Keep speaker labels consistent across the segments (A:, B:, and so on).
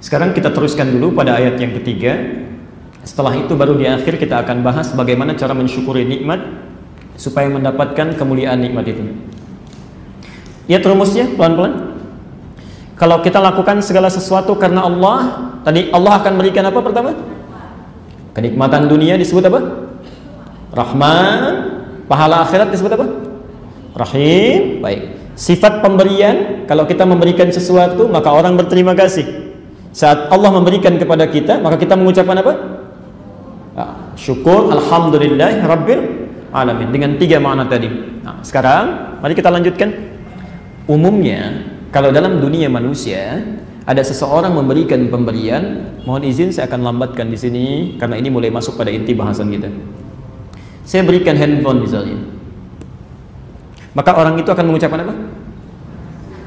A: Sekarang kita teruskan dulu pada ayat yang ketiga. Setelah itu baru di akhir kita akan bahas bagaimana cara mensyukuri nikmat supaya mendapatkan kemuliaan nikmat itu. Lihat rumusnya pelan-pelan. Kalau kita lakukan segala sesuatu karena Allah, tadi Allah akan berikan apa pertama? Kenikmatan dunia disebut apa? Rahman, pahala akhirat disebut apa? Rahim. Baik. Sifat pemberian, kalau kita memberikan sesuatu, maka orang berterima kasih. Saat Allah memberikan kepada kita, maka kita mengucapkan apa? Ah, syukur, alhamdulillah, rabbil alamin. Dengan tiga makna tadi. Nah, sekarang, mari kita lanjutkan. Umumnya, kalau dalam dunia manusia, ada seseorang memberikan pemberian, mohon izin saya akan lambatkan di sini karena ini mulai masuk pada inti bahasan kita. Saya berikan handphone misalnya. Maka orang itu akan mengucapkan apa?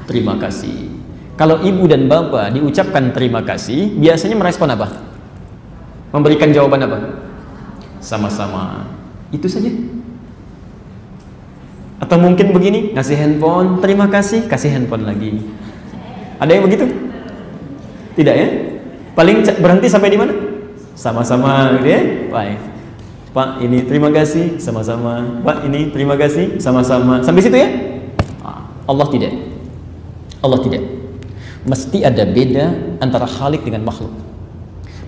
A: Terima kasih. Kalau ibu dan bapak diucapkan terima kasih, biasanya merespon apa? Memberikan jawaban apa? Sama-sama. Itu saja. Atau mungkin begini, ngasih handphone, terima kasih, kasih handphone lagi. Ada yang begitu? Tidak ya? Paling berhenti sampai di mana? Sama-sama gitu ya? Baik. Pak, ini terima kasih sama-sama. Pak, ini terima kasih sama-sama. Sampai situ ya? Ah, Allah tidak. Allah tidak. Mesti ada beda antara Khalik dengan makhluk.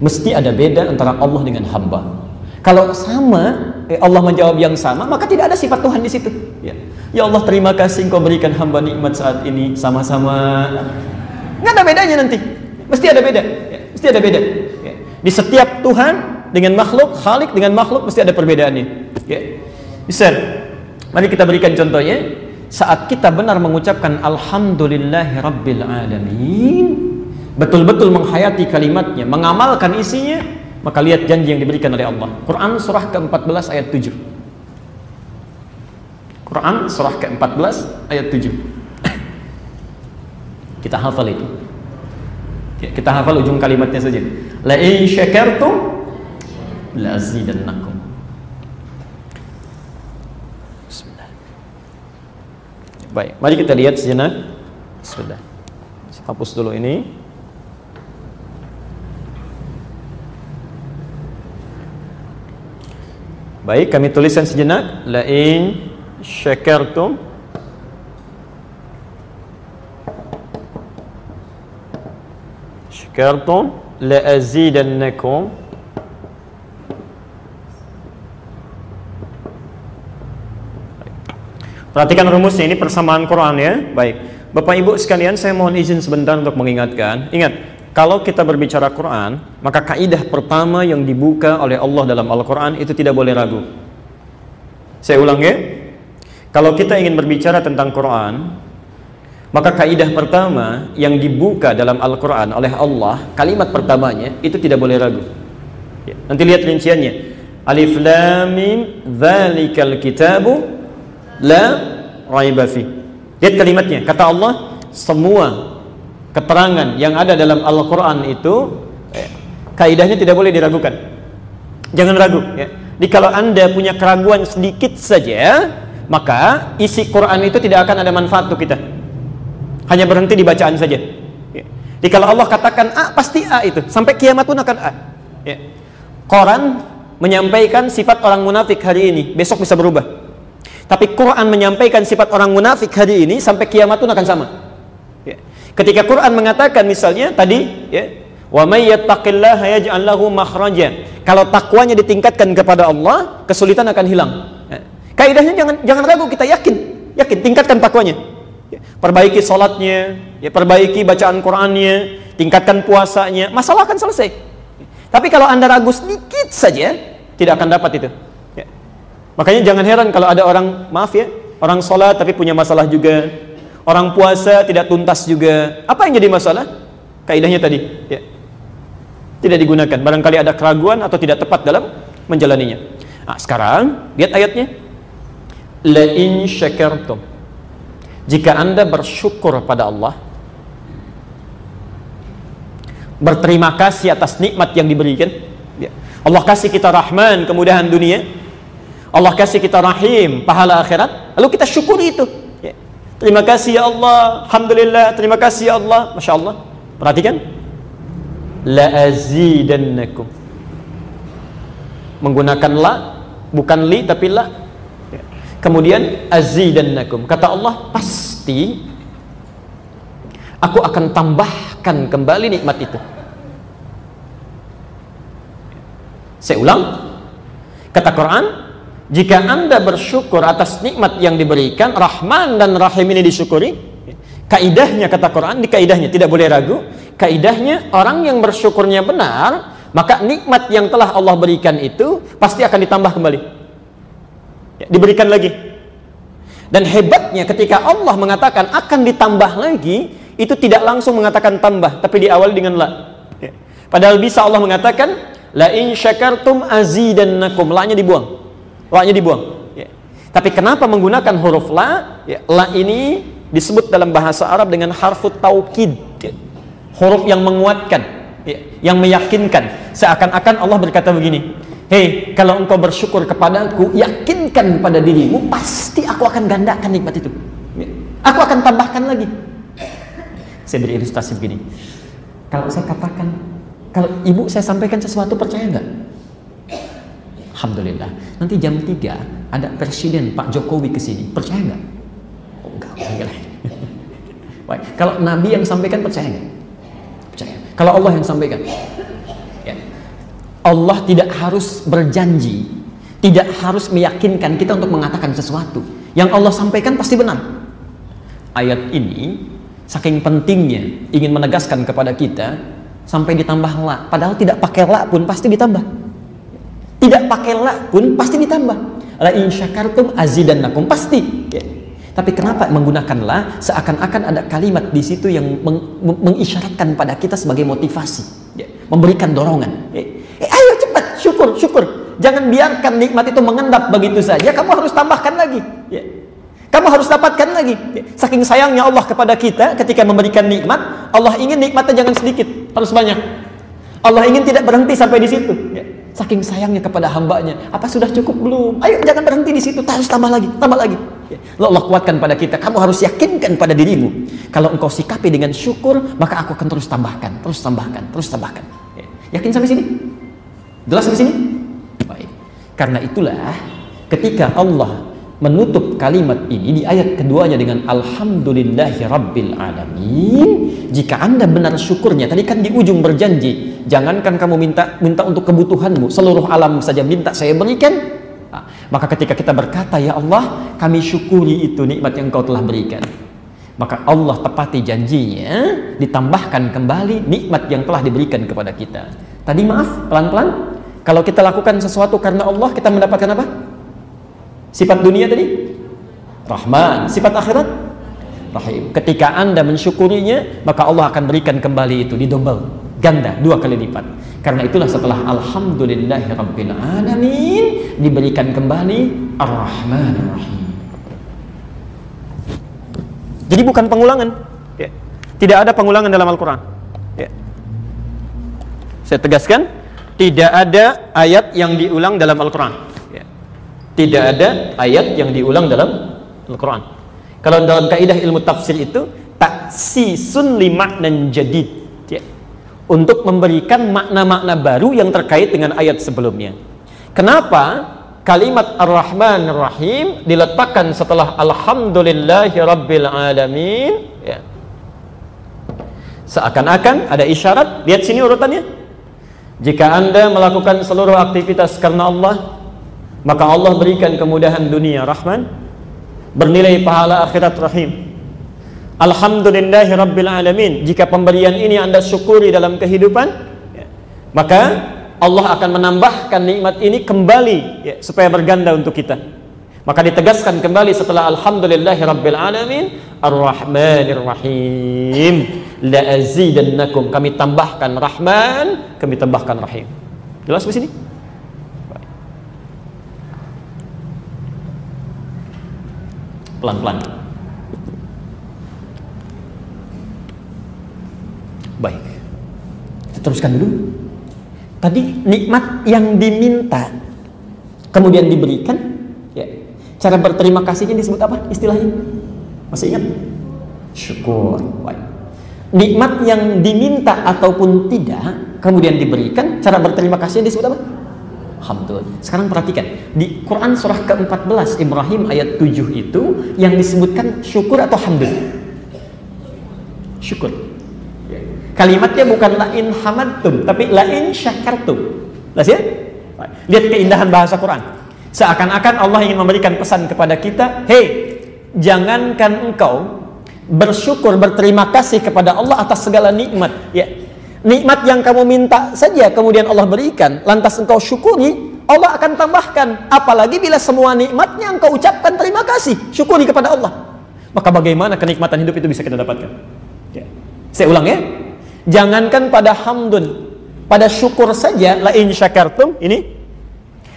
A: Mesti ada beda antara Allah dengan hamba. Kalau sama, eh, Allah menjawab yang sama, maka tidak ada sifat Tuhan di situ. Ya, ya Allah terima kasih Engkau berikan hamba nikmat saat ini sama-sama. Nggak ada bedanya nanti. Mesti ada beda. Ya, mesti ada beda. Ya. Di setiap Tuhan dengan makhluk, Khalik dengan makhluk mesti ada perbedaannya. Ya. Bisa. Mari kita berikan contohnya. Saat kita benar mengucapkan Alhamdulillahi Alamin Betul-betul menghayati kalimatnya Mengamalkan isinya Maka lihat janji yang diberikan oleh Allah. Quran surah ke-14 ayat 7 Quran surah ke-14 ayat 7 Kita hafal itu. Ya, Kita hafal ujung kalimatnya saja. La in syakartum Baik, mari kita lihat sejenak. Bismillah. Saya hapus dulu ini. Baik, kami tuliskan sejenak. La'in syakartum. Syakartum. La'azidannakum Perhatikan rumusnya ini persamaan Quran ya. Baik. Bapak Ibu sekalian, saya mohon izin sebentar untuk mengingatkan. Ingat, kalau kita berbicara Quran, maka kaidah pertama yang dibuka oleh Allah dalam Al-Quran itu tidak boleh ragu. Saya ulang ya. Kalau kita ingin berbicara tentang Quran, maka kaidah pertama yang dibuka dalam Al-Quran oleh Allah, kalimat pertamanya itu tidak boleh ragu. Ya, nanti lihat rinciannya. Alif Lam Mim, Dzalikal Kitabu la raiba fi. Lihat kalimatnya. Kata Allah, semua keterangan yang ada dalam Al-Qur'an itu eh, kaidahnya tidak boleh diragukan. Jangan ragu ya. Jadi kalau Anda punya keraguan sedikit saja, maka isi Quran itu tidak akan ada manfaat untuk kita. Hanya berhenti di bacaan saja. Ya. Jadi kalau Allah katakan A, pasti A itu. Sampai kiamat pun akan A. Ya. Quran menyampaikan sifat orang munafik hari ini, besok bisa berubah. Tapi Quran menyampaikan sifat orang munafik hari ini sampai kiamat pun akan sama. Ya. Ketika Quran mengatakan misalnya tadi ya, wa may yattaqillaha yaj'al lahu. Kalau takwanya ditingkatkan kepada Allah, kesulitan akan hilang. Ya. Kaidahnya jangan jangan ragu, kita yakin. Yakin tingkatkan takwanya. Ya. Perbaiki salatnya, ya perbaiki bacaan Qur'annya, tingkatkan puasanya, masalah akan selesai. Tapi kalau Anda ragu sedikit saja, tidak akan dapat itu. Makanya jangan heran kalau ada orang, maaf ya, orang sholat tapi punya masalah juga. Orang puasa tidak tuntas juga. Apa yang jadi masalah? Kaidahnya tadi, ya. Tidak digunakan. Barangkali ada keraguan atau tidak tepat dalam menjalaninya. Nah, sekarang lihat ayatnya. La in syakartum. Jika Anda bersyukur pada Allah, berterima kasih atas nikmat yang diberikan, ya. Allah kasih kita rahman, kemudahan dunia, Allah kasih kita rahim, pahala akhirat, lalu kita syukuri itu. Ya. Terima kasih ya Allah, Alhamdulillah, terima kasih ya Allah, Masya Allah. Perhatikan. la azidannakum menggunakan la bukan li tapi la. Kemudian azidannakum. Kata Allah pasti aku akan tambahkan kembali nikmat itu. Saya ulang. Kata Quran jika anda bersyukur atas nikmat yang diberikan Rahman dan Rahim ini disyukuri kaidahnya kata Quran di kaidahnya tidak boleh ragu kaidahnya orang yang bersyukurnya benar maka nikmat yang telah Allah berikan itu pasti akan ditambah kembali. Ya, diberikan lagi. Dan hebatnya ketika Allah mengatakan akan ditambah lagi itu tidak langsung mengatakan tambah tapi diawali dengan la. Ya. padahal bisa Allah mengatakan la in syakartum azidannakum la-nya dibuang la-nya dibuang. Ya. tapi kenapa menggunakan huruf la? Ya, la ini disebut dalam bahasa Arab dengan harfut taukid. Ya. huruf yang menguatkan Ya, yang meyakinkan. Seakan-akan Allah berkata begini hei kalau engkau bersyukur kepadaku yakinkan pada dirimu pasti aku akan gandakan nikmat itu. Ya, aku akan tambahkan lagi. Saya beri ilustrasi begini. Kalau saya katakan kalau ibu saya sampaikan sesuatu percaya nggak Alhamdulillah nanti jam 3 ada presiden Pak Jokowi ke sini percaya nggak oh, enggak, enggak. Baik. kalau Nabi yang sampaikan percaya nggak kalau Allah yang sampaikan. Ya. Allah tidak harus berjanji, tidak harus meyakinkan kita untuk mengatakan sesuatu. Yang Allah sampaikan pasti benar. Ayat ini saking pentingnya ingin menegaskan kepada kita sampai ditambah la. Padahal tidak pakai la pun pasti ditambah. Tidak pakai la pun pasti ditambah. La in syakartum azidannakum pasti. Ya. Tapi kenapa menggunakan la seakan-akan ada kalimat di situ yang meng mengisyaratkan pada kita sebagai motivasi, ya, memberikan dorongan. Eh, eh, ayo cepat syukur, syukur. Jangan biarkan nikmat itu mengendap begitu saja. Kamu harus tambahkan lagi. Ya. Kamu harus dapatkan lagi. Ya. Saking sayangnya Allah kepada kita ketika memberikan nikmat, Allah ingin nikmatnya jangan sedikit, harus banyak. Allah ingin tidak berhenti sampai di situ. Ya. Saking sayangnya kepada hambanya. Apa sudah cukup belum? Ayo jangan berhenti di situ. Harus tambah lagi, tambah lagi. Ya. Allah kuatkan pada kita. Kamu harus yakinkan pada dirimu. Kalau engkau sikapi dengan syukur, maka aku akan terus tambahkan, terus tambahkan, terus tambahkan. Ya. Yakin sampai sini? Jelas sampai sini? Baik. Karena itulah ketika Allah menutup kalimat ini di ayat keduanya dengan Alhamdulillahi Rabbil Alamin. Jika anda benar syukurnya tadi kan di ujung berjanji jangankan kamu minta minta untuk kebutuhanmu seluruh alam saja minta saya berikan. Nah, maka ketika kita berkata ya Allah kami syukuri itu nikmat yang kau telah berikan. Maka Allah tepati janjinya ditambahkan kembali nikmat yang telah diberikan kepada kita. Tadi maaf pelan-pelan. Kalau kita lakukan sesuatu karena Allah kita mendapatkan apa? Sifat dunia tadi Rahman, sifat akhirat Rahim. Ketika Anda mensyukurinya, maka Allah akan berikan kembali itu di double, ganda, dua kali lipat. Karena itulah setelah alhamdulillahi rabbil alamin diberikan kembali Ar-Rahman Ar-Rahim. Jadi bukan pengulangan. Ya. Tidak ada pengulangan dalam Al-Quran. Ya. Saya tegaskan, tidak ada ayat yang diulang dalam Al-Quran. Tidak ada ayat yang diulang dalam Al-Quran. Kalau dalam kaidah ilmu tafsir itu taksisun lima dan jadid. Ya. Untuk memberikan makna-makna baru yang terkait dengan ayat sebelumnya. Kenapa kalimat Ar-Rahman Ar-Rahim diletakkan setelah Alhamdulillahi Rabbil Alamin? Ya. Seakan-akan ada isyarat, lihat sini urutannya. Jika Anda melakukan seluruh aktivitas karena Allah, maka Allah berikan kemudahan dunia rahman. Bernilai pahala akhirat rahim. Alhamdulillahi Alamin. Jika pemberian ini anda syukuri dalam kehidupan ya, maka Allah akan menambahkan nikmat ini kembali ya, supaya berganda untuk kita. Maka ditegaskan kembali setelah Alhamdulillahi Rabbil Alamin Ar-Rahmanir Rahim La azidannakum kami tambahkan Rahman kami tambahkan Rahim. Jelas di sini pelan-pelan. Baik. Kita teruskan dulu. Tadi nikmat yang diminta kemudian diberikan, ya. Cara berterima kasihnya disebut apa istilahnya? Masih ingat? Syukur. Baik. Nikmat yang diminta ataupun tidak kemudian diberikan, cara berterima kasih disebut apa? Hamdun. Sekarang perhatikan, di Quran surah ke-14 Ibrahim ayat 7 itu yang disebutkan syukur atau hamdun? Syukur. Kalimatnya bukan lain hamadtum, tapi lain syakartum. Jelas ya? Lihat keindahan bahasa Quran. Seakan-akan Allah ingin memberikan pesan kepada kita, "Hei, jangankan engkau bersyukur berterima kasih kepada Allah atas segala nikmat, ya nikmat yang kamu minta saja kemudian Allah berikan, lantas engkau syukuri, Allah akan tambahkan. Apalagi bila semua nikmatnya engkau ucapkan terima kasih, syukuri kepada Allah. Maka bagaimana kenikmatan hidup itu bisa kita dapatkan? Ya. Saya ulang ya. Jangankan pada hamdun, pada syukur saja, la in syakartum, ini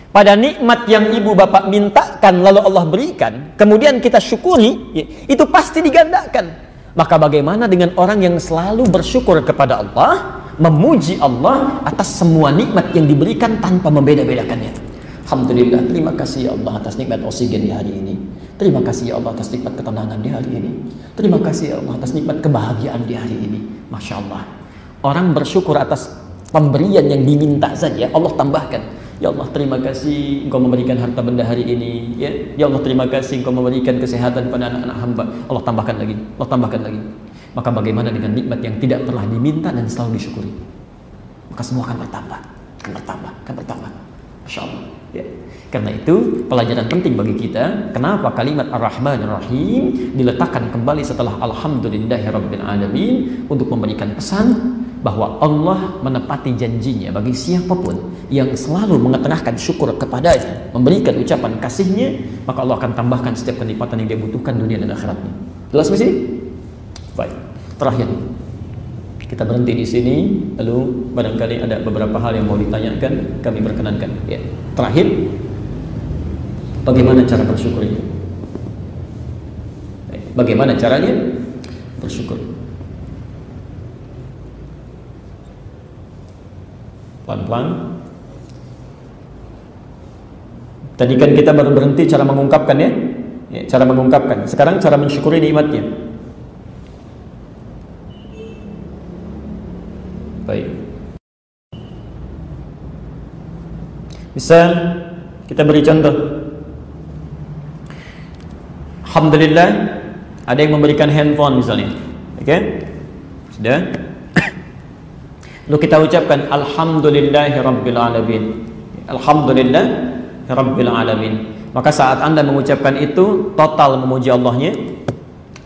A: pada nikmat yang ibu bapak mintakan lalu Allah berikan, kemudian kita syukuri, ya, itu pasti digandakan. Maka bagaimana dengan orang yang selalu bersyukur kepada Allah, memuji Allah atas semua nikmat yang diberikan tanpa membeda-bedakannya. Alhamdulillah, terima kasih ya Allah atas nikmat oksigen di hari ini. Terima kasih ya Allah atas nikmat ketenangan di hari ini. Terima kasih ya Allah atas nikmat kebahagiaan di hari ini. Masya Allah. Orang bersyukur atas pemberian yang diminta saja, Allah tambahkan. Ya Allah terima kasih Engkau memberikan harta benda hari ini. Ya Ya Allah terima kasih Engkau memberikan kesehatan pada anak-anak hamba. Allah tambahkan lagi Allah tambahkan lagi. Maka bagaimana dengan nikmat yang tidak pernah diminta dan selalu disyukuri? Maka semua akan bertambah akan bertambah akan bertambah. Masya Allah. Ya. karena itu pelajaran penting bagi kita kenapa kalimat Ar-Rahman Ar-Rahim diletakkan kembali setelah Alhamdulillahirrabbilalamin untuk memberikan pesan bahwa Allah menepati janjinya bagi siapa pun yang selalu mengetengahkan syukur kepadanya, memberikan ucapan kasihnya, maka Allah akan tambahkan setiap kenikmatan yang dia butuhkan dunia dan akhiratnya. Jelas sini? Baik. Terakhir, kita berhenti di sini, lalu barangkali ada beberapa hal yang mau ditanyakan, kami perkenankan. Ya. Terakhir, bagaimana cara bersyukur itu? Bagaimana caranya bersyukur? Pelan-pelan. Tadi kan kita baru berhenti cara mengungkapkan ya. ya cara mengungkapkan. Sekarang cara mensyukuri nikmatnya. Baik. Bisa kita beri contoh. Alhamdulillah ada yang memberikan handphone misalnya. Oke? Okay? Sudah? Lalu kita ucapkan Alhamdulillahi Rabbil Alamin. Alhamdulillah Rabbil Alamin. Maka saat anda mengucapkan itu Total memuji Allahnya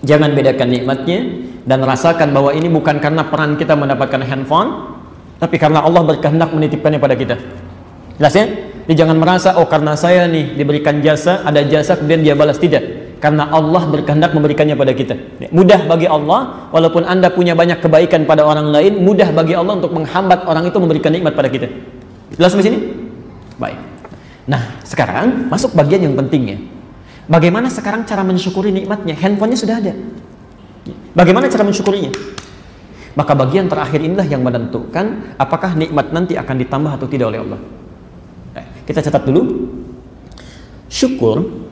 A: Jangan bedakan nikmatnya Dan rasakan bahwa ini bukan karena peran kita mendapatkan handphone Tapi karena Allah berkehendak menitipkannya pada kita. Jelas ya? Jadi jangan merasa oh karena saya nih diberikan jasa Ada jasa kemudian dia balas. Tidak karena Allah berkehendak memberikannya pada kita. Mudah bagi Allah, walaupun anda punya banyak kebaikan pada orang lain, mudah bagi Allah untuk menghambat orang itu memberikan nikmat pada kita. Jelas sampai sini? Baik. Nah, sekarang masuk bagian yang pentingnya. Bagaimana sekarang cara mensyukuri nikmatnya? Handphonenya sudah ada. Bagaimana cara mensyukurinya? Maka bagian terakhir inilah yang menentukan apakah nikmat nanti akan ditambah atau tidak oleh Allah. Eh, kita catat dulu. Syukur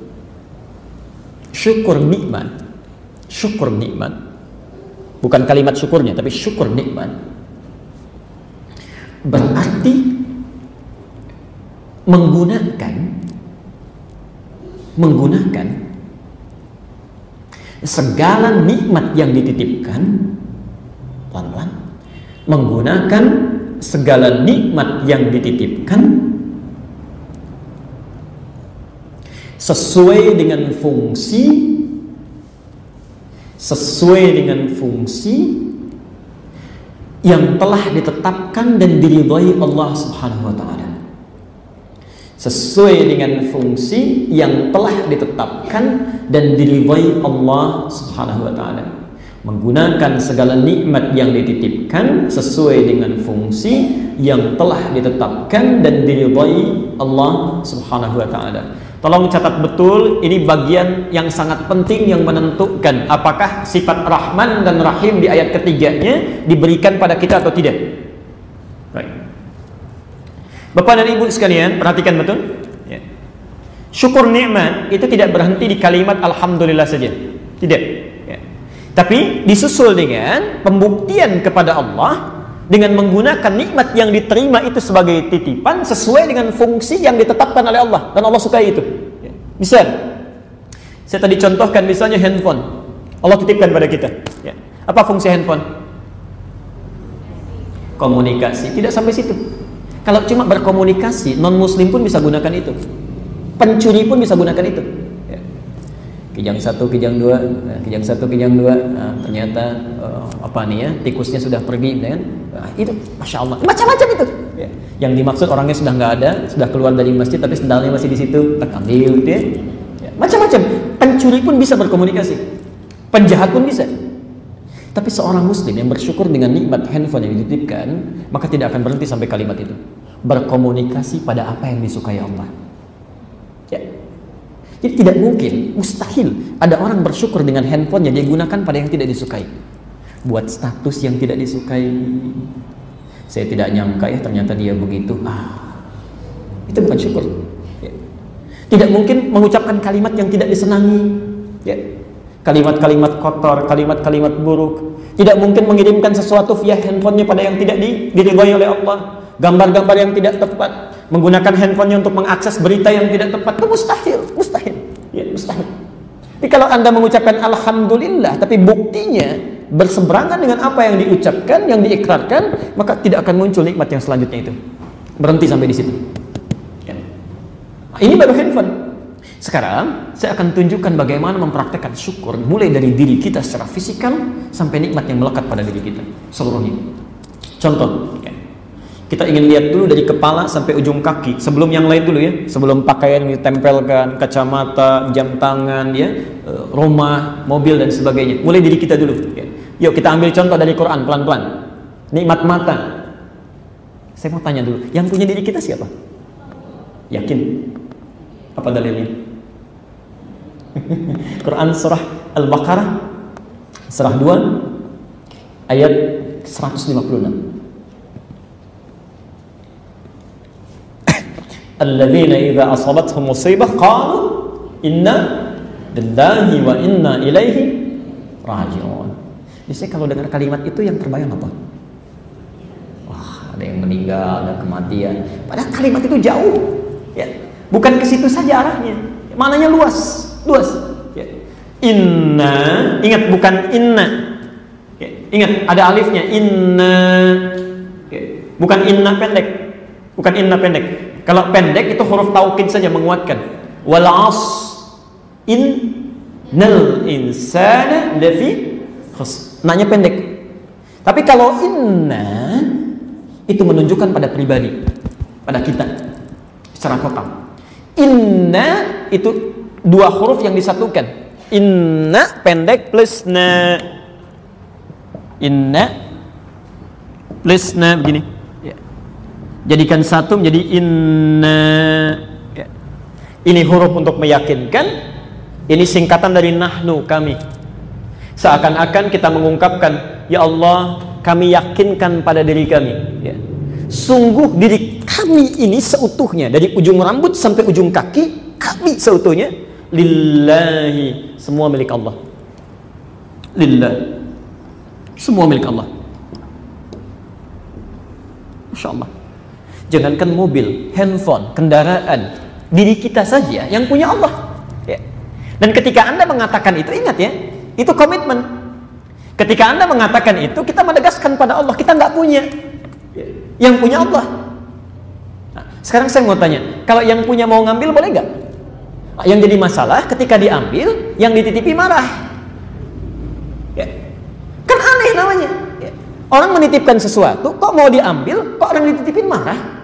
A: syukur nikmat. Syukur nikmat. Bukan kalimat syukurnya tapi syukur nikmat. Berarti menggunakan menggunakan segala nikmat yang dititipkan pelan-pelan menggunakan segala nikmat yang dititipkan sesuai dengan fungsi sesuai dengan fungsi yang telah ditetapkan dan diridhai Allah Subhanahu wa taala. Sesuai dengan fungsi yang telah ditetapkan dan diridhai Allah Subhanahu wa taala. Menggunakan segala nikmat yang dititipkan sesuai dengan fungsi yang telah ditetapkan dan diridhai Allah Subhanahu wa taala. Tolong catat betul, ini bagian yang sangat penting yang menentukan apakah sifat Rahman dan Rahim di ayat ketiganya diberikan pada kita atau tidak. Baik. Bapak dan Ibu sekalian, perhatikan betul. Ya. Syukur nikmat itu tidak berhenti di kalimat Alhamdulillah saja. Tidak. Ya. Tapi disusul dengan pembuktian kepada Allah dengan menggunakan nikmat yang diterima itu sebagai titipan sesuai dengan fungsi yang ditetapkan oleh Allah dan Allah sukai itu. Misal, saya tadi contohkan misalnya handphone. Allah titipkan pada kita. Ya. Apa fungsi handphone? Komunikasi. Tidak sampai situ. Kalau cuma berkomunikasi, non muslim pun bisa gunakan itu. Pencuri pun bisa gunakan itu. Ya. Kijang satu, kijang dua, ya, kijang satu, kijang dua. Nah, ternyata uh, apa nih ya? Tikusnya sudah pergi, kan? Nah, itu masya Allah macam-macam itu ya. yang dimaksud orangnya sudah nggak ada sudah keluar dari masjid tapi sendalnya masih di situ tak ambil gitu ya. ya. macam-macam pencuri pun bisa berkomunikasi penjahat pun bisa tapi seorang muslim yang bersyukur dengan nikmat handphone yang dititipkan maka tidak akan berhenti sampai kalimat itu berkomunikasi pada apa yang disukai Allah ya jadi tidak mungkin, mustahil ada orang bersyukur dengan handphone yang dia gunakan pada yang tidak disukai buat status yang tidak disukai. Saya tidak nyangka ya ternyata dia begitu. Ah, itu bukan syukur. Ya. Tidak mungkin mengucapkan kalimat yang tidak disenangi. Ya. Kalimat-kalimat kotor, kalimat-kalimat buruk. Tidak mungkin mengirimkan sesuatu via handphonenya pada yang tidak diridhoi oleh Allah. Gambar-gambar yang tidak tepat. Menggunakan handphonenya untuk mengakses berita yang tidak tepat. Itu mustahil, mustahil. Ya, mustahil. Jadi kalau Anda mengucapkan Alhamdulillah, tapi buktinya berseberangan dengan apa yang diucapkan, yang diikrarkan, maka tidak akan muncul nikmat yang selanjutnya itu. Berhenti sampai di situ. Ya. Ini baru handphone. Sekarang saya akan tunjukkan bagaimana mempraktekkan syukur mulai dari diri kita secara fisikal sampai nikmat yang melekat pada diri kita seluruhnya. Contoh, ya. Kita ingin lihat dulu dari kepala sampai ujung kaki sebelum yang lain dulu ya, sebelum pakaian ditempelkan, kacamata, jam tangan, ya, eh, rumah, mobil dan sebagainya. Mulai diri kita dulu. Ya. Yuk kita ambil contoh dari Quran pelan-pelan. Nikmat mata. Saya mau tanya dulu, yang punya diri kita siapa? Yakin? Apa dalilnya? Quran surah Al-Baqarah surah 2 ayat 156. Alladzina idza asabathum musibah qalu inna lillahi wa inna ilaihi raji'un. Kalau dengar kalimat itu yang terbayang apa? Wah, ada yang meninggal, ada kematian. Padahal kalimat itu jauh. Ya. Bukan ke situ saja arahnya. Mananya luas, luas. Ya. Inna, ingat bukan inna. Ya. Ingat ada alifnya inna. Ya. Bukan inna pendek. Bukan inna pendek. Kalau pendek itu huruf taukid saja menguatkan. Wal as in nal insana lafi khusr. Nanya pendek. Tapi kalau inna itu menunjukkan pada pribadi, pada kita secara total. Inna itu dua huruf yang disatukan. Inna pendek plus na. Inna plus na begini. Jadikan satu menjadi inna. Ya. Ini huruf untuk meyakinkan. Ini singkatan dari nahnu kami Seakan-akan kita mengungkapkan, Ya Allah, kami yakinkan pada diri kami. Ya. Sungguh diri kami ini seutuhnya, dari ujung rambut sampai ujung kaki, kami seutuhnya, lillahi, semua milik Allah. Lillah. Semua milik Allah. Masya Allah. Jangankan mobil, handphone, kendaraan, diri kita saja yang punya Allah. Ya. Dan ketika Anda mengatakan itu, ingat ya, itu komitmen. Ketika Anda mengatakan itu, kita menegaskan pada Allah, kita nggak punya. Yang punya Allah. Nah, sekarang saya mau tanya, kalau yang punya mau ngambil boleh nggak? Nah, yang jadi masalah ketika diambil, yang dititipi marah. Ya. Kan aneh namanya. Ya. Orang menitipkan sesuatu, kok mau diambil, kok orang dititipin marah?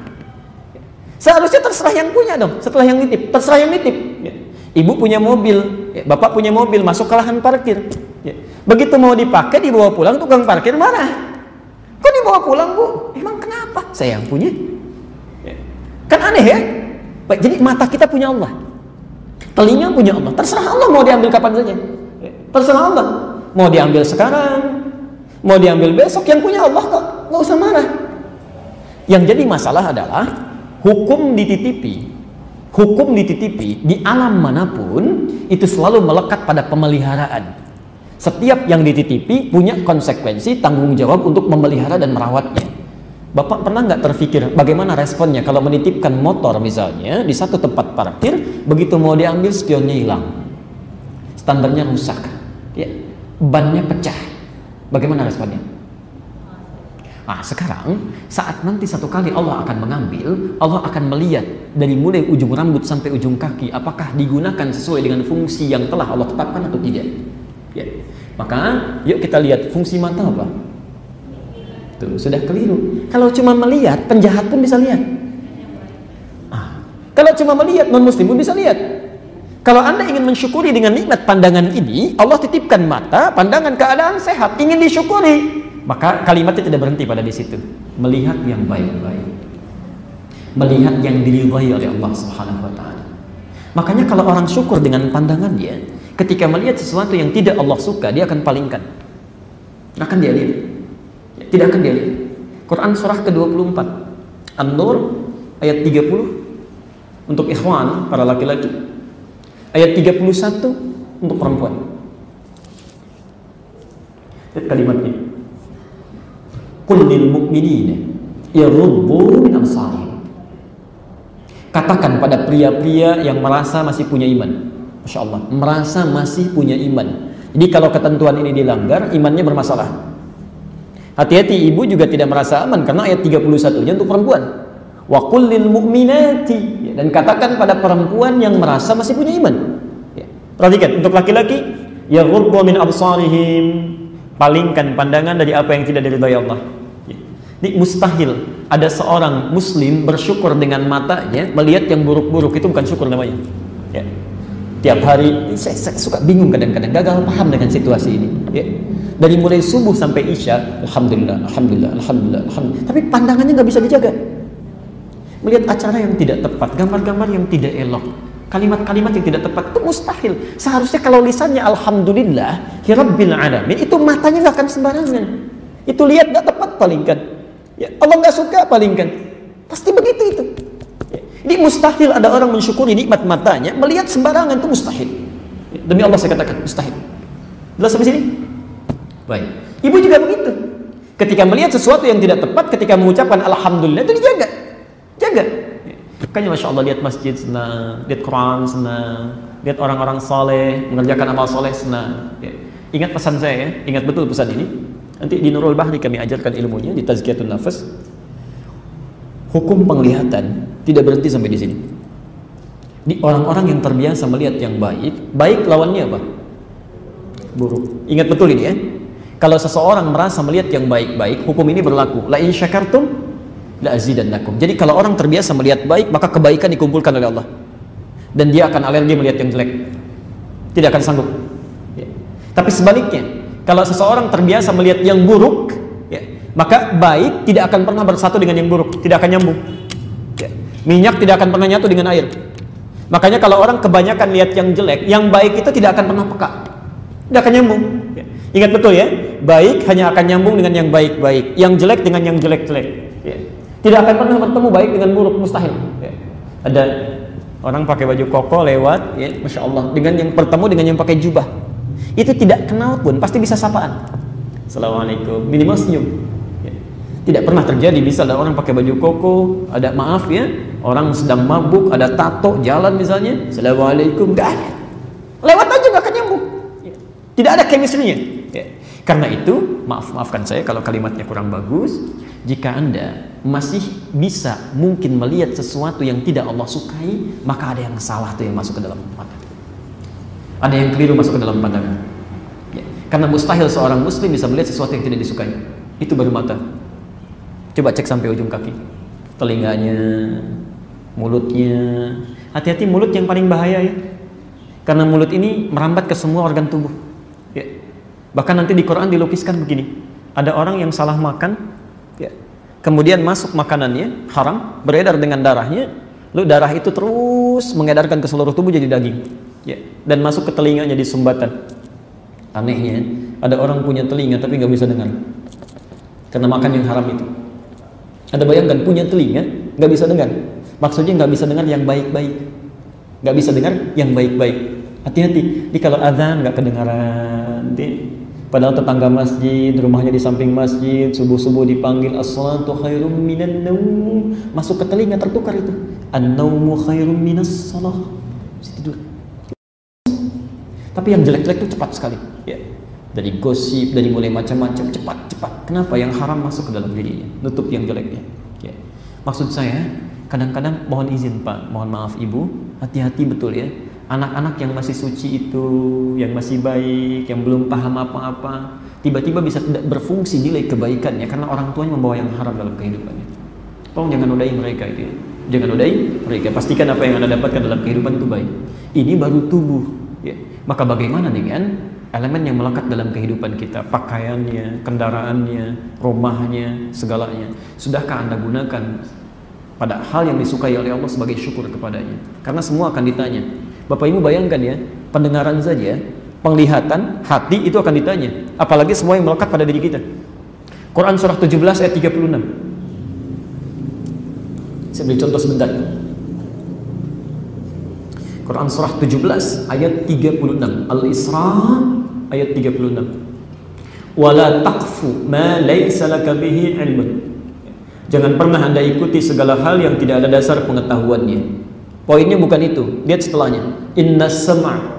A: Ya. Seharusnya terserah yang punya dong, setelah yang nitip, terserah yang nitip. Ya. Ibu punya mobil, ya, bapak punya mobil, masuk ke lahan parkir. Ya. Begitu mau dipakai, dibawa pulang, tukang parkir marah. Kok dibawa pulang bu? Emang kenapa? Saya yang punya. Ya. Kan aneh ya? Jadi mata kita punya Allah. Telinga punya Allah. Terserah Allah mau diambil kapan saja. Ya. Terserah Allah. Mau diambil sekarang, mau diambil besok, yang punya Allah kok. Nggak usah marah. Yang jadi masalah adalah hukum dititipi hukum dititipi di alam mana pun itu selalu melekat pada pemeliharaan. Setiap yang dititipi punya konsekuensi tanggung jawab untuk memelihara dan merawatnya. Bapak pernah nggak terpikir bagaimana responnya kalau menitipkan motor misalnya di satu tempat parkir, begitu mau diambil spionnya hilang, standarnya rusak, ya, bannya pecah, bagaimana responnya? Nah sekarang saat nanti satu kali Allah akan mengambil, Allah akan melihat dari mulai ujung rambut sampai ujung kaki apakah digunakan sesuai dengan fungsi yang telah Allah tetapkan atau tidak. Ya. Maka yuk kita lihat fungsi mata apa? Tuh, sudah keliru. Kalau cuma melihat, penjahat pun bisa lihat. Ah, kalau cuma melihat, non muslim pun bisa lihat. Kalau Anda ingin mensyukuri dengan nikmat pandangan ini, Allah titipkan mata, pandangan keadaan sehat, ingin disyukuri. Maka kalimatnya tidak berhenti pada di situ. Melihat yang baik-baik. Melihat yang diridhai oleh Allah Subhanahu wa taala. Makanya kalau orang syukur dengan pandangannya, ketika melihat sesuatu yang tidak Allah suka, dia akan palingkan. Akan dia lihat. Tidak akan dia lihat. Quran surah ke-24 An-Nur ayat 30 untuk ikhwan para laki-laki. Ayat 31 untuk perempuan. Lihat kalimatnya. Qul lil mu'minina yaghuddu min absarihim. Katakan pada pria-pria yang merasa masih punya iman. Masya Allah, merasa masih punya iman. Jadi kalau ketentuan ini dilanggar, imannya bermasalah. Hati-hati ibu juga tidak merasa aman karena ayat 31-nya untuk perempuan. Wa kullil mu'minati ya, dan katakan pada perempuan yang merasa masih punya iman. Ya. Perhatikan untuk laki-laki ya min absarihim palingkan pandangan dari apa yang tidak diridhai Allah. Ini mustahil ada seorang muslim bersyukur dengan matanya melihat yang buruk-buruk itu bukan syukur namanya. Ya. Tiap hari saya, saya suka bingung kadang-kadang gagal paham dengan situasi ini. Ya. Dari mulai subuh sampai isya, alhamdulillah, alhamdulillah, alhamdulillah, alhamdulillah. Tapi pandangannya nggak bisa dijaga. Melihat acara yang tidak tepat, gambar-gambar yang tidak elok, kalimat-kalimat yang tidak tepat itu mustahil. Seharusnya kalau lisannya alhamdulillah, hirabbil alamin, itu matanya nggak akan sembarangan. Itu lihat nggak tepat palingkan. Ya, Allah nggak suka palingkan. Pasti begitu itu. Ya. Ini mustahil ada orang mensyukuri nikmat matanya, melihat sembarangan itu mustahil. Ya, demi Allah saya katakan mustahil. Jelas sampai sini? Baik. Ibu juga begitu. Ketika melihat sesuatu yang tidak tepat, ketika mengucapkan alhamdulillah itu dijaga. Jaga. Ya. Makanya Masya Allah lihat masjid senang, lihat Quran senang, lihat orang-orang soleh, mengerjakan amal soleh senang. Ya. Ingat pesan saya ya, ingat betul pesan ini. Nanti di Nurul Bahri kami ajarkan ilmunya di Tazkiyatun Nafas. Hukum penglihatan tidak berhenti sampai di sini. Di orang-orang yang terbiasa melihat yang baik, baik lawannya apa? Buruk. Ingat betul ini ya. Kalau seseorang merasa melihat yang baik-baik, hukum ini berlaku. La in syakartum la azidannakum. Jadi kalau orang terbiasa melihat baik, maka kebaikan dikumpulkan oleh Allah. Dan dia akan alergi melihat yang jelek. Tidak akan sanggup. Ya. Tapi sebaliknya, kalau seseorang terbiasa melihat yang buruk, ya, maka baik tidak akan pernah bersatu dengan yang buruk, tidak akan nyambung. Ya. Minyak tidak akan pernah nyatu dengan air. Makanya kalau orang kebanyakan lihat yang jelek, yang baik itu tidak akan pernah peka, tidak akan nyambung. Ya. Ingat betul ya, baik hanya akan nyambung dengan yang baik-baik, yang jelek dengan yang jelek-jelek. Ya. Tidak akan pernah bertemu baik dengan buruk, mustahil. Ya. Ada orang pakai baju koko lewat, ya, masya Allah, dengan yang bertemu dengan yang pakai jubah itu tidak kenal pun pasti bisa sapaan. Assalamualaikum. Minimal senyum. Ya. tidak pernah terjadi bisa ada orang pakai baju koko ada maaf ya orang sedang mabuk ada tato jalan misalnya Assalamualaikum. Gak ada. Lewat aja gak nyambung. Ya. tidak ada chemistry-nya. Ya. karena itu maaf maafkan saya kalau kalimatnya kurang bagus jika anda masih bisa mungkin melihat sesuatu yang tidak Allah sukai maka ada yang salah tuh yang masuk ke dalam mata ada yang keliru masuk ke dalam pandangan. Ya. Karena mustahil seorang muslim bisa melihat sesuatu yang tidak disukai. Itu baru mata. Coba cek sampai ujung kaki. Telinganya, mulutnya. Hati-hati mulut yang paling bahaya ya. Karena mulut ini merambat ke semua organ tubuh. Ya. Bahkan nanti di Quran dilukiskan begini. Ada orang yang salah makan, ya. kemudian masuk makanannya haram, beredar dengan darahnya, lalu darah itu terus mengedarkan ke seluruh tubuh jadi daging. Ya dan masuk ke telinganya di sumbatan. Anehnya ada orang punya telinga tapi nggak bisa dengar. Karena makan yang haram itu. Ada bayangkan punya telinga nggak bisa dengar. Maksudnya nggak bisa dengar yang baik-baik. Nggak bisa dengar yang baik-baik. Hati-hati di kalau azan nggak kedengaran Padahal tetangga masjid, rumahnya di samping masjid, subuh-subuh dipanggil as-salatu khairum minan naum. Masuk ke telinga tertukar itu. An-naumu khairum minas salah. Tidur. Tapi yang jelek-jelek itu cepat sekali. Ya. Dari gosip, dari mulai macam-macam, cepat, cepat. Kenapa? Yang haram masuk ke dalam dirinya, nutup yang jeleknya. Ya. Maksud saya, kadang-kadang mohon izin Pak, mohon maaf Ibu, hati-hati betul ya anak-anak yang masih suci itu, yang masih baik, yang belum paham apa-apa, tiba-tiba bisa tidak berfungsi nilai kebaikannya karena orang tuanya membawa yang haram dalam kehidupannya. Tolong jangan nodai mereka itu ya. Jangan nodai mereka. Pastikan apa yang anda dapatkan dalam kehidupan itu baik. Ini baru tubuh. Ya. Maka bagaimana dengan elemen yang melekat dalam kehidupan kita, pakaiannya, kendaraannya, rumahnya, segalanya. Sudahkah anda gunakan pada hal yang disukai oleh Allah sebagai syukur kepadanya? Karena semua akan ditanya. Bapak Ibu bayangkan ya, pendengaran saja, penglihatan, hati itu akan ditanya. Apalagi semua yang melekat pada diri kita. Quran surah 17 ayat 36. Saya beri contoh sebentar. Quran surah 17 ayat 36. Al-Isra ayat 36. Wala taqfu ma laysa laka bihi ilmun. Jangan pernah Anda ikuti segala hal yang tidak ada dasar pengetahuannya. Poinnya bukan itu. Lihat setelahnya. Inna sama'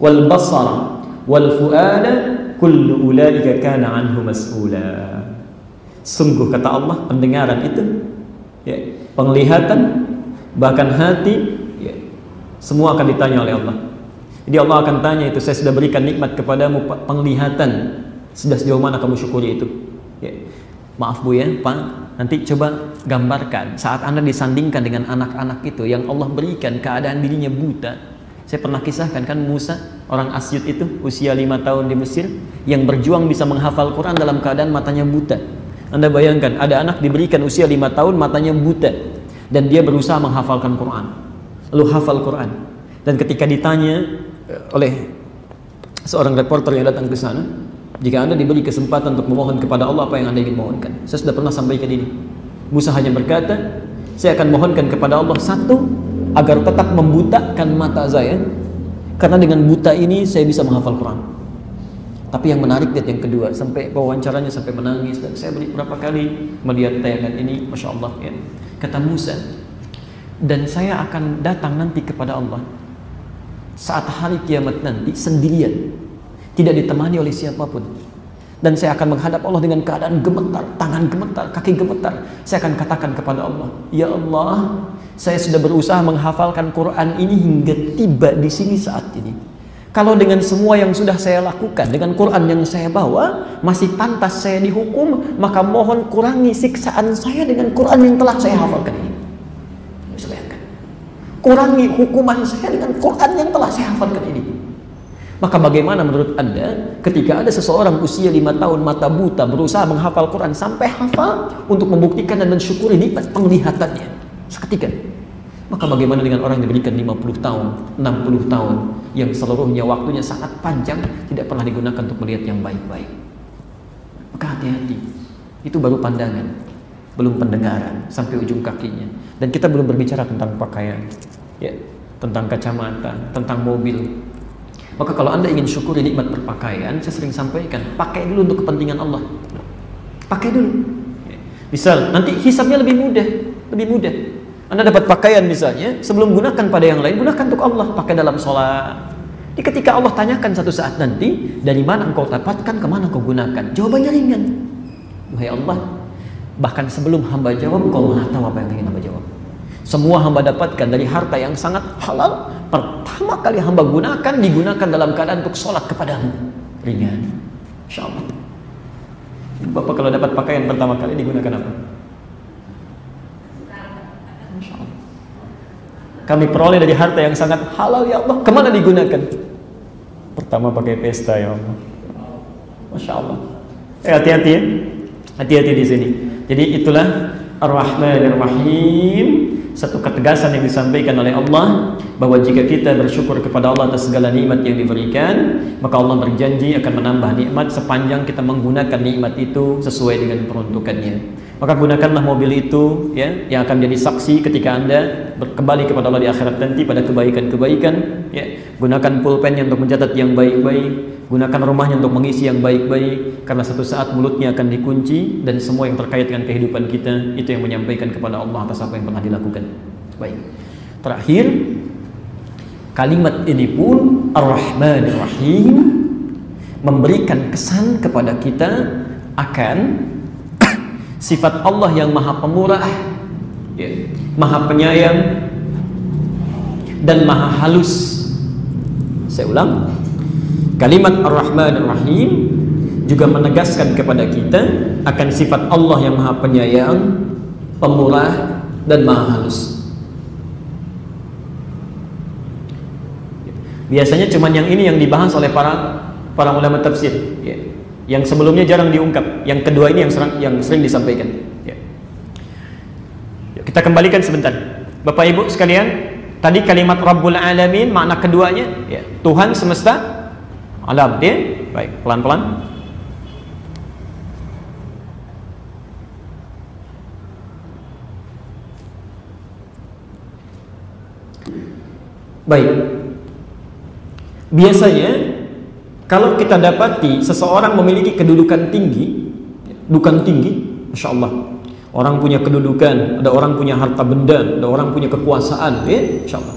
A: wal basara wal fu'ada kullu ulaika kana anhu mas'ula. Sungguh kata Allah pendengaran itu ya, penglihatan bahkan hati ya, semua akan ditanya oleh Allah. Jadi Allah akan tanya itu saya sudah berikan nikmat kepadamu penglihatan sudah sejauh mana kamu syukuri itu. Ya. Maaf Bu ya, Pak, Nanti coba gambarkan saat Anda disandingkan dengan anak-anak itu yang Allah berikan keadaan dirinya buta. Saya pernah kisahkan kan Musa, orang Asyut itu usia lima tahun di Mesir yang berjuang bisa menghafal Quran dalam keadaan matanya buta. Anda bayangkan ada anak diberikan usia lima tahun matanya buta dan dia berusaha menghafalkan Quran. Lalu hafal Quran. Dan ketika ditanya oleh seorang reporter yang datang ke sana, jika Anda diberi kesempatan untuk memohon kepada Allah apa yang Anda ingin mohonkan. Saya sudah pernah sampaikan ini. Musa hanya berkata, saya akan mohonkan kepada Allah satu, agar tetap membutakan mata saya. Karena dengan buta ini saya bisa menghafal Quran. Tapi yang menarik lihat yang kedua, sampai wawancaranya sampai menangis dan saya berapa kali melihat tayangan ini, masya Allah ya. Kata Musa, dan saya akan datang nanti kepada Allah saat hari kiamat nanti sendirian tidak ditemani oleh siapa pun. Dan saya akan menghadap Allah dengan keadaan gemetar, tangan gemetar, kaki gemetar. Saya akan katakan kepada Allah, Ya Allah, saya sudah berusaha menghafalkan Quran ini hingga tiba di sini saat ini. Kalau dengan semua yang sudah saya lakukan, dengan Quran yang saya bawa, masih pantas saya dihukum, maka mohon kurangi siksaan saya dengan Quran yang telah saya hafalkan ini. Bisa. Kurangi hukuman saya dengan Quran yang telah saya hafalkan ini. Maka bagaimana menurut Anda ketika ada seseorang usia lima tahun mata buta berusaha menghafal Quran sampai hafal untuk membuktikan dan mensyukuri nikmat penglihatannya seketika. Maka bagaimana dengan orang yang diberikan 50 tahun, 60 tahun yang seluruhnya waktunya sangat panjang tidak pernah digunakan untuk melihat yang baik-baik. Maka hati-hati. Itu baru pandangan, belum pendengaran sampai ujung kakinya. Dan kita belum berbicara tentang pakaian, ya, tentang kacamata, tentang mobil, maka kalau Anda ingin syukuri nikmat berpakaian, saya sering sampaikan, pakai dulu untuk kepentingan Allah. Pakai dulu. Misal, nanti hisabnya lebih mudah, lebih mudah. Anda dapat pakaian misalnya, sebelum gunakan pada yang lain, gunakan untuk Allah, pakai dalam sholat. Jadi ketika Allah tanyakan satu saat nanti, dari mana engkau dapatkan, ke mana kau gunakan? Jawabannya ringan. Wahai Allah, bahkan sebelum hamba jawab, kau maha tahu apa yang ingin hamba jawab. Semua hamba dapatkan dari harta yang sangat halal. Pertama kali hamba gunakan, digunakan dalam keadaan untuk sholat kepadamu. Ringan. Insya. Bapak kalau dapat pakaian pertama kali digunakan apa? Insya Allah. Kami peroleh dari harta yang sangat halal ya Allah. Ke mana digunakan? Pertama pakai pesta ya Allah. Masya Allah. Eh, hati-hati ya. Hati-hati di sini. Jadi itulah Ar-Rahman Ar-Rahim satu ketegasan yang disampaikan oleh Allah bahwa jika kita bersyukur kepada Allah atas segala nikmat yang diberikan maka Allah berjanji akan menambah nikmat sepanjang kita menggunakan nikmat itu sesuai dengan peruntukannya. Maka gunakanlah mobil itu ya yang akan jadi saksi ketika anda kembali kepada Allah di akhirat nanti pada kebaikan-kebaikan ya Gunakan pulpennya untuk mencatat yang baik-baik, gunakan rumahnya untuk mengisi yang baik-baik karena satu saat mulutnya akan dikunci dan semua yang terkait dengan kehidupan kita itu yang menyampaikan kepada Allah atas apa yang pernah dilakukan. Baik. Terakhir kalimat ini pun Ar-Rahmanir Rahim memberikan kesan kepada kita akan sifat Allah yang Maha Pemurah, ya, Maha Penyayang dan Maha Halus saya ulang. Kalimat Ar-Rahman Ar-Rahim juga menegaskan kepada kita akan sifat Allah yang Maha Penyayang, Pemurah dan Maha Halus. Biasanya cuma yang ini yang dibahas oleh para para ulama tafsir, ya. yang sebelumnya jarang diungkap. Yang kedua ini yang sering, yang sering disampaikan. Ya. Kita kembalikan sebentar, Bapak Ibu sekalian. Tadi kalimat Rabbul Alamin makna keduanya ya, Tuhan semesta alam dia. Baik, pelan-pelan. Baik. Biasanya kalau kita dapati seseorang memiliki kedudukan tinggi, dudukan tinggi, masya Allah, Orang punya kedudukan, ada orang punya harta benda, ada orang punya kekuasaan, ya, insyaallah.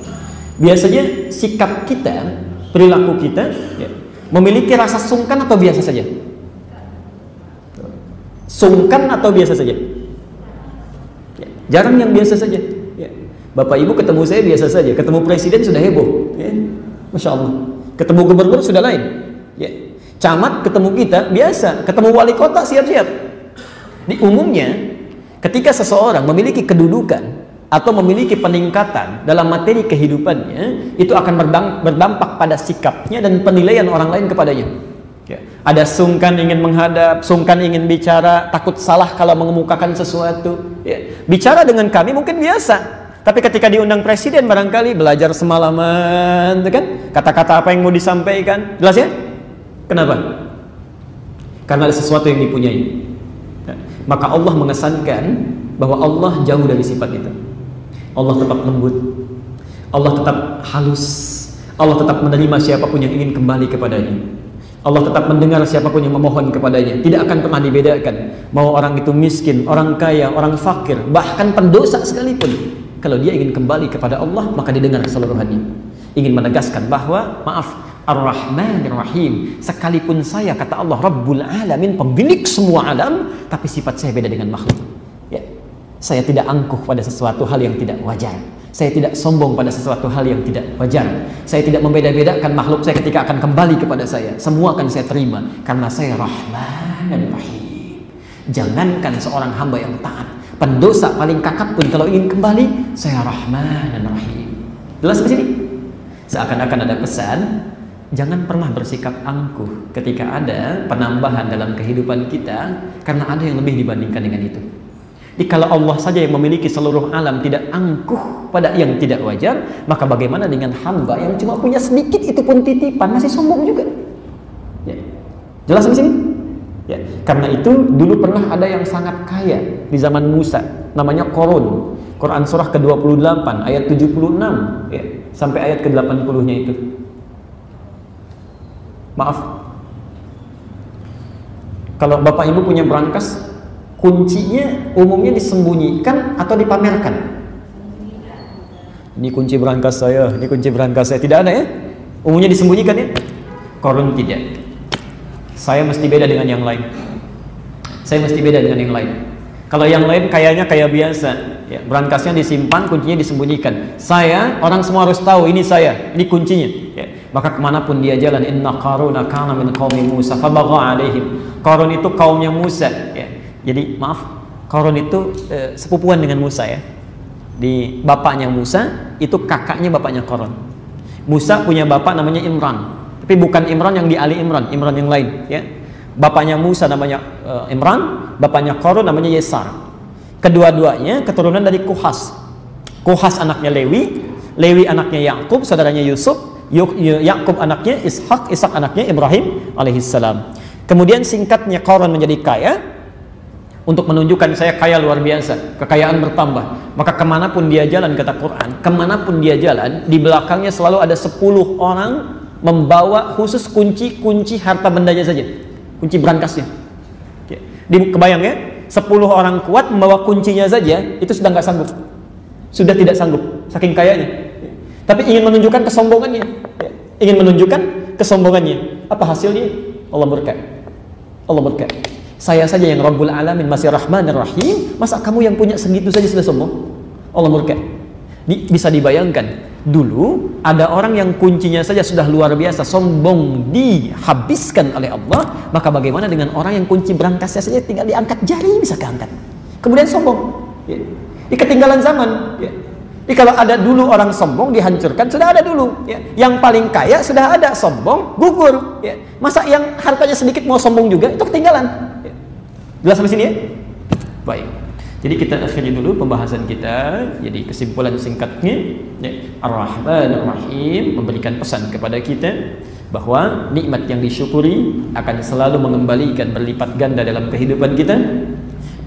A: Biasanya sikap kita, perilaku kita, ya, memiliki rasa sungkan atau biasa saja? Sungkan atau biasa saja? Ya, jarang yang biasa saja. Ya. Bapak Ibu ketemu saya biasa saja, ketemu presiden sudah heboh, ya. masya Allah. Ketemu gubernur sudah lain. Ya. Camat ketemu kita biasa, ketemu wali kota siap-siap. Di umumnya Ketika seseorang memiliki kedudukan atau memiliki peningkatan dalam materi kehidupannya, itu akan berdampak pada sikapnya dan penilaian orang lain kepadanya. Ya. Ada sungkan ingin menghadap, sungkan ingin bicara, takut salah kalau mengemukakan sesuatu. Ya. Bicara dengan kami mungkin biasa, tapi ketika diundang presiden barangkali belajar semalaman, kan? Kata-kata apa yang mau disampaikan, jelas ya? Kenapa? Karena ada sesuatu yang dipunyai maka Allah mengesankan bahwa Allah jauh dari sifat itu. Allah tetap lembut, Allah tetap halus, Allah tetap menerima siapa pun yang ingin kembali kepadanya. Allah tetap mendengar siapa pun yang memohon kepadanya. Tidak akan pernah dibedakan. Mau orang itu miskin, orang kaya, orang fakir, bahkan pendosa sekalipun. Kalau dia ingin kembali kepada Allah, maka didengar keseluruhannya. Ingin menegaskan bahwa, maaf, Ar-Rahmanir Rahim. Sekalipun saya kata Allah Rabbul Alamin, pemilik semua alam, tapi sifat saya beda dengan makhluk. Ya. Saya tidak angkuh pada sesuatu hal yang tidak wajar. Saya tidak sombong pada sesuatu hal yang tidak wajar. Saya tidak membeda-bedakan makhluk saya ketika akan kembali kepada saya. Semua akan saya terima karena saya Rahman dan Rahim. Jangankan seorang hamba yang taat, pendosa paling kakap pun kalau ingin kembali, saya Rahman dan Rahim. Jelas ke sini? Seakan-akan ada pesan Jangan pernah bersikap angkuh ketika ada penambahan dalam kehidupan kita karena ada yang lebih dibandingkan dengan itu. Jadi kalau Allah saja yang memiliki seluruh alam tidak angkuh pada yang tidak wajar, maka bagaimana dengan hamba yang cuma punya sedikit itu pun titipan masih sombong juga? Ya. Jelas di sini? Ya. Karena itu dulu pernah ada yang sangat kaya di zaman Musa, namanya Korun. Quran surah ke-28 ayat 76 ya, sampai ayat ke-80-nya itu. Maaf. Kalau Bapak Ibu punya berangkas, kuncinya umumnya disembunyikan atau dipamerkan. Ini kunci berangkas saya, ini kunci berangkas saya. Tidak ada ya? Umumnya disembunyikan ya? Korun tidak. Saya mesti beda dengan yang lain. Saya mesti beda dengan yang lain. Kalau yang lain kayaknya kayak biasa, ya, berangkasnya disimpan, kuncinya disembunyikan. Saya, orang semua harus tahu ini saya, ini kuncinya. Maka ke mana pun dia jalan inna qaruna kana min qaumi Musa fabagha alaihim. Qarun itu kaumnya Musa ya. jadi maaf Qarun itu eh, sepupuan dengan Musa ya. Di bapaknya Musa itu kakaknya bapaknya Qarun. Musa punya bapak namanya Imran tapi bukan Imran yang di Ali Imran Imran yang lain ya. Bapaknya Musa namanya uh, Imran bapaknya Qarun namanya Yesar. Kedua-duanya keturunan dari Kuhas. Kuhas anaknya Lewi Lewi anaknya Yakub saudaranya Yusuf Yakub anaknya Ishak, Ishak anaknya Ibrahim alaihissalam. Kemudian singkatnya Qarun menjadi kaya, untuk menunjukkan saya kaya luar biasa, kekayaan bertambah. Maka ke mana pun dia jalan, kata Quran, ke mana pun dia jalan, di belakangnya selalu ada 10 orang membawa khusus kunci-kunci harta bendanya saja. Kunci berangkasnya. Di, kebayang ya, 10 orang kuat membawa kuncinya saja, itu sudah nggak sanggup. Sudah tidak sanggup, saking kayanya. Tapi ingin menunjukkan kesombongannya. Ingin menunjukkan kesombongannya. Apa hasilnya? Allah berkat. Allah berkat. Saya saja yang Rabbul Alamin masih Rahman dan Rahim, masa kamu yang punya segitu saja sudah sombong? Allah murka. Di, bisa dibayangkan, dulu ada orang yang kuncinya saja sudah luar biasa sombong dihabiskan oleh Allah, maka bagaimana dengan orang yang kunci berangkasnya saja tinggal diangkat jari bisa keangkat. Kemudian sombong. Ya. Di ketinggalan zaman. Ya. Jadi kalau ada dulu orang sombong dihancurkan sudah ada dulu. Ya. Yang paling kaya sudah ada sombong gugur. Ya. Masa yang hartanya sedikit mau sombong juga itu ketinggalan. Jelas sampai sini ya? Baik. Jadi kita akhiri dulu pembahasan kita. Jadi kesimpulan singkatnya, ya, Ar-Rahman Ar-Rahim memberikan pesan kepada kita bahwa nikmat yang disyukuri akan selalu mengembalikan berlipat ganda dalam kehidupan kita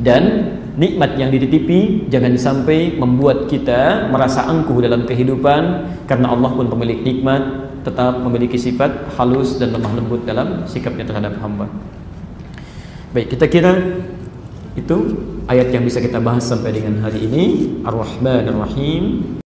A: dan nikmat yang dititipi jangan sampai membuat kita merasa angkuh dalam kehidupan karena Allah pun pemilik nikmat tetap memiliki sifat halus dan lemah lembut dalam sikapnya terhadap hamba. Baik, kita kira itu ayat yang bisa kita bahas sampai dengan hari ini. Ar-Rahman Ar-Rahim.